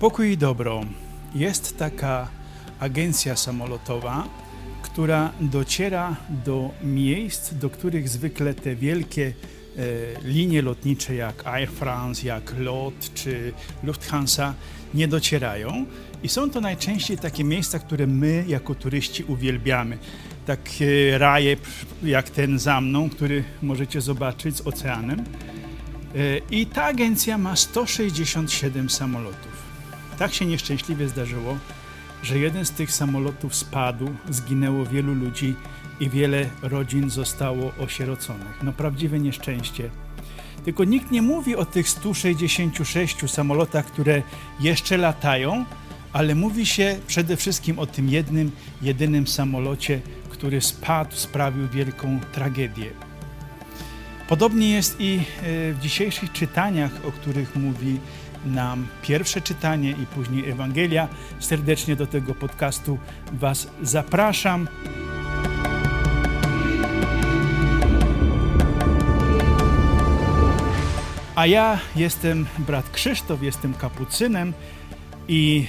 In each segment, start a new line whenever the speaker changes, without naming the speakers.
Pokój i dobro. Jest taka agencja samolotowa, która dociera do miejsc, do których zwykle te wielkie e, linie lotnicze jak Air France, jak LOT czy Lufthansa nie docierają. I są to najczęściej takie miejsca, które my jako turyści uwielbiamy. Takie raje jak ten za mną, który możecie zobaczyć z oceanem. E, I ta agencja ma 167 samolotów. Tak się nieszczęśliwie zdarzyło, że jeden z tych samolotów spadł, zginęło wielu ludzi i wiele rodzin zostało osieroconych. No prawdziwe nieszczęście. Tylko nikt nie mówi o tych 166 samolotach, które jeszcze latają, ale mówi się przede wszystkim o tym jednym, jedynym samolocie, który spadł, sprawił wielką tragedię. Podobnie jest i e, w dzisiejszych czytaniach, o których mówi nam pierwsze czytanie i później Ewangelia. Serdecznie do tego podcastu Was zapraszam. A ja jestem brat Krzysztof, jestem kapucynem i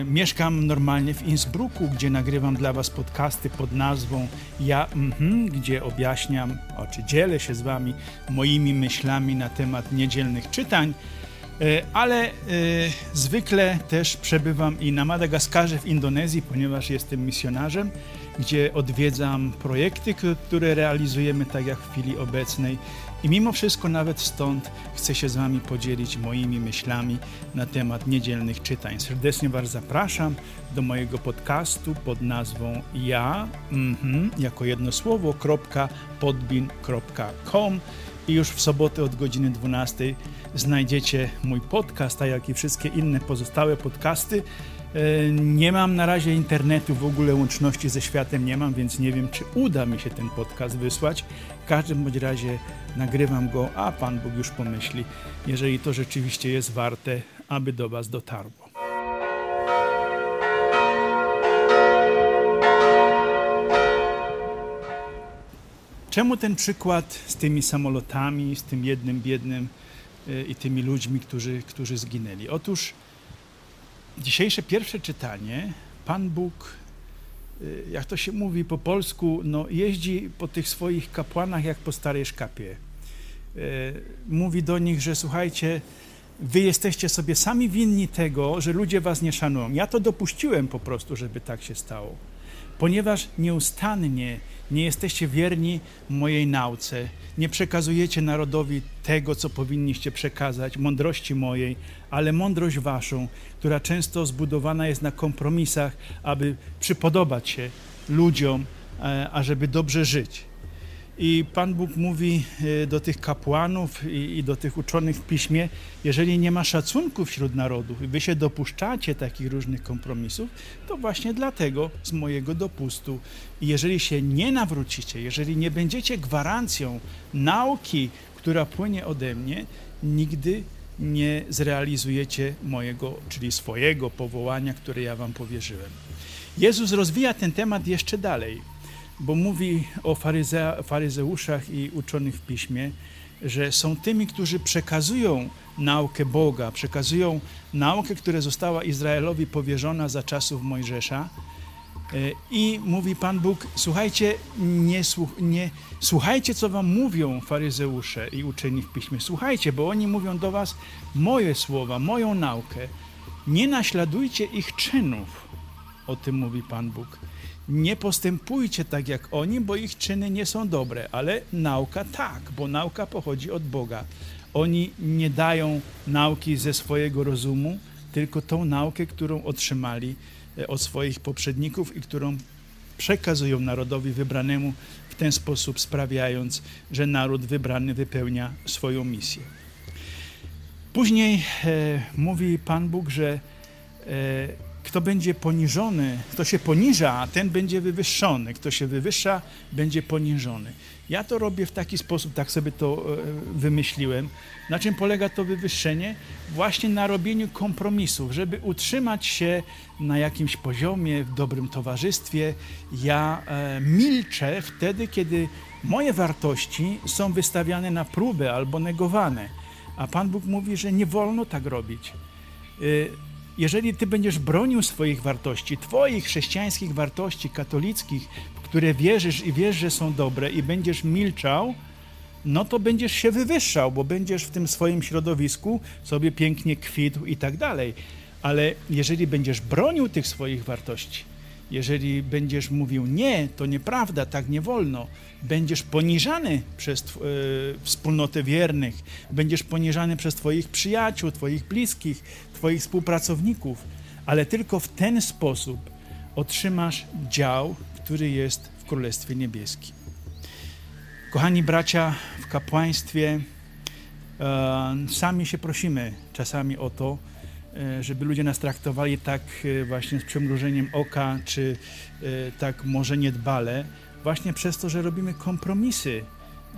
e, mieszkam normalnie w Innsbrucku, gdzie nagrywam dla Was podcasty pod nazwą Ja, mm gdzie objaśniam, czy dzielę się z Wami moimi myślami na temat niedzielnych czytań. E, ale e, zwykle też przebywam i na Madagaskarze w Indonezji, ponieważ jestem misjonarzem, gdzie odwiedzam projekty, które realizujemy tak jak w chwili obecnej. I mimo wszystko nawet stąd chcę się z Wami podzielić moimi myślami na temat niedzielnych czytań. Serdecznie Was zapraszam do mojego podcastu pod nazwą ja, mm jako jedno słowo, podbin.com i już w sobotę od godziny 12 znajdziecie mój podcast, tak jak i wszystkie inne pozostałe podcasty. E, nie mam na razie internetu, w ogóle łączności ze światem nie mam, więc nie wiem, czy uda mi się ten podcast wysłać. W każdym bądź razie nagrywam go, a Pan Bóg już pomyśli, jeżeli to rzeczywiście jest warte, aby do Was dotarło. Czemu ten przykład z tymi samolotami, z tym jednym biednym e, i tymi ludźmi, którzy, którzy zginęli? Otóż dzisiejsze pierwsze czytanie, Pan Bóg, e, jak to się mówi po polsku, no, jeździ po tych swoich kapłanach jak po starej szkapie. E, mówi do nich, że słuchajcie, wy jesteście sobie sami winni tego, że ludzie was nie szanują. Ja to dopuściłem po prostu, żeby tak się stało ponieważ nieustannie nie jesteście wierni mojej nauce, nie przekazujecie narodowi tego, co powinniście przekazać, mądrości mojej, ale mądrość waszą, która często zbudowana jest na kompromisach, aby przypodobać się ludziom, e, ażeby dobrze żyć. I Pan Bóg mówi e, do tych kapłanów i, do tych uczonych w piśmie, jeżeli nie ma szacunku wśród narodów i wy się dopuszczacie takich różnych kompromisów, to właśnie dlatego z mojego dopustu. I jeżeli się nie nawrócicie, jeżeli nie będziecie gwarancją nauki, która płynie ode mnie, nigdy nie zrealizujecie mojego, czyli swojego powołania, które ja wam powierzyłem. Jezus rozwija ten temat jeszcze dalej bo mówi o faryze, faryzeuszach i uczonych w piśmie, że są tymi, którzy przekazują naukę Boga, przekazują naukę, która została Izraelowi powierzona za czasów Mojżesza. E, I mówi Pan Bóg: Słuchajcie, nie, słuch, nie, słuchajcie, co wam mówią faryzeusze i uczeni w piśmie. Słuchajcie, bo oni mówią do was moje słowa, moją naukę. Nie naśladujcie ich czynów. O tym mówi Pan Bóg nie postępujcie tak jak oni, bo ich czyny nie są dobre, ale nauka tak, bo nauka pochodzi od Boga. Oni nie dają nauki ze swojego rozumu, tylko tą naukę, którą otrzymali e, od swoich poprzedników i którą przekazują narodowi wybranemu, w ten sposób sprawiając, że naród wybrany wypełnia swoją misję. Później e, mówi Pan Bóg, że e, kto będzie poniżony, kto się poniża, ten będzie wywyższony. Kto się wywyższa, będzie poniżony. Ja to robię w taki sposób, tak sobie to e, wymyśliłem. Na czym polega to wywyższenie? Właśnie na robieniu kompromisów, żeby utrzymać się na jakimś poziomie, w dobrym towarzystwie. Ja e, milczę wtedy, kiedy moje wartości są wystawiane na próbę albo negowane. A Pan Bóg mówi, że nie wolno tak robić. Jeżeli ty będziesz bronił swoich wartości, twoich chrześcijańskich wartości katolickich, w które wierzysz i wiesz, że są dobre i będziesz milczał, no to będziesz się wywyższał, bo będziesz w tym swoim środowisku sobie pięknie kwitł i tak dalej. Ale jeżeli będziesz bronił tych swoich wartości, jeżeli będziesz mówił nie, to nieprawda, tak nie wolno, będziesz poniżany przez y, wspólnotę wiernych, będziesz poniżany przez Twoich przyjaciół, Twoich bliskich, Twoich współpracowników, ale tylko w ten sposób otrzymasz dział, który jest w Królestwie Niebieskim. Kochani bracia w kapłaństwie, e, sami się prosimy czasami o to, e, żeby ludzie nas traktowali tak e, właśnie z przymrużeniem oka, czy tak może niedbale, właśnie przez to, że robimy kompromisy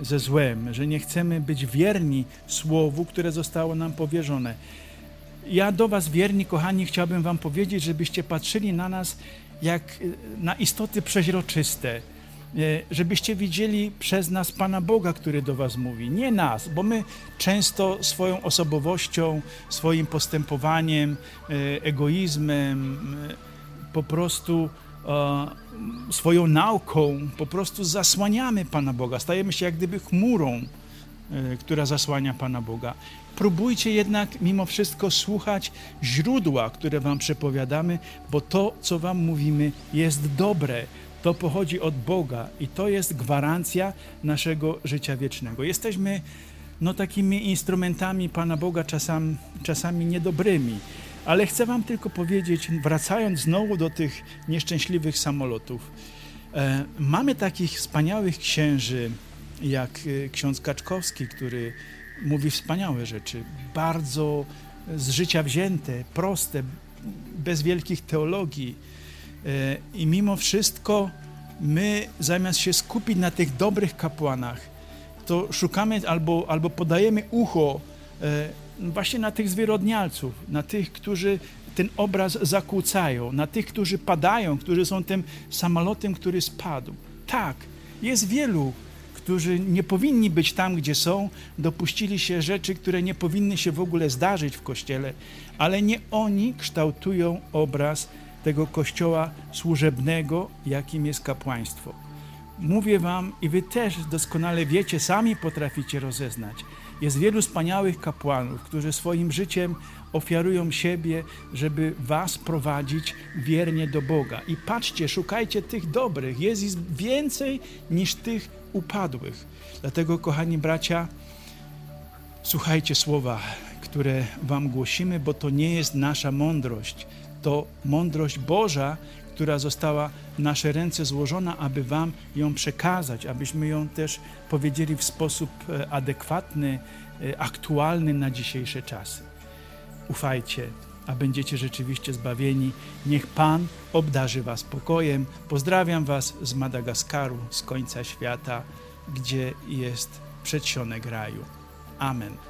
ze złem, że nie chcemy być wierni słowu, które zostało nam powierzone. Ja do Was, wierni, kochani, chciałbym Wam powiedzieć, żebyście patrzyli na nas jak na istoty przeźroczyste E, żebyście widzieli przez nas Pana Boga, który do Was mówi, nie nas, bo my często swoją osobowością, swoim postępowaniem, e, egoizmem, e, po prostu swoją nauką, po prostu zasłaniamy Pana Boga, stajemy się jak gdyby chmurą, która zasłania Pana Boga. Próbujcie jednak mimo wszystko słuchać źródła, które Wam przepowiadamy, bo to, co Wam mówimy, jest dobre to pochodzi od Boga i to jest gwarancja naszego życia wiecznego. Jesteśmy no, takimi instrumentami Pana Boga czasami, czasami niedobrymi, ale chcę Wam tylko powiedzieć, wracając znowu do tych nieszczęśliwych samolotów, e, mamy takich wspaniałych księży, jak e, ksiądz Kaczkowski, który mówi wspaniałe rzeczy, bardzo z życia wzięte, proste, bez wielkich teologii I mimo wszystko my zamiast się skupić na tych dobrych kapłanach, to szukamy albo, albo podajemy ucho e, właśnie na tych zwyrodnialców, na tych, którzy ten obraz zakłócają, na tych, którzy padają, którzy są tym samolotem, który spadł. Tak, jest wielu, którzy nie powinni być tam, gdzie są, dopuścili się rzeczy, które nie powinny się w ogóle zdarzyć w kościele, ale nie oni kształtują obraz tego kościoła służebnego, jakim jest kapłaństwo. Mówię wam i wy też doskonale wiecie, sami potraficie rozeznać. Jest wielu wspaniałych kapłanów, którzy swoim życiem ofiarują siebie, żeby was prowadzić wiernie do Boga. I patrzcie, szukajcie tych dobrych. Jest ich więcej niż tych upadłych. Dlatego, kochani bracia, słuchajcie słowa, które wam głosimy, bo to nie jest nasza mądrość, to mądrość Boża, która została w nasze ręce złożona, aby Wam ją przekazać, abyśmy ją też powiedzieli w sposób e, adekwatny, e, aktualny na dzisiejsze czasy. Ufajcie, a będziecie rzeczywiście zbawieni. Niech Pan obdarzy Was pokojem. Pozdrawiam Was z Madagaskaru, z końca świata, gdzie jest przedsionek raju. Amen.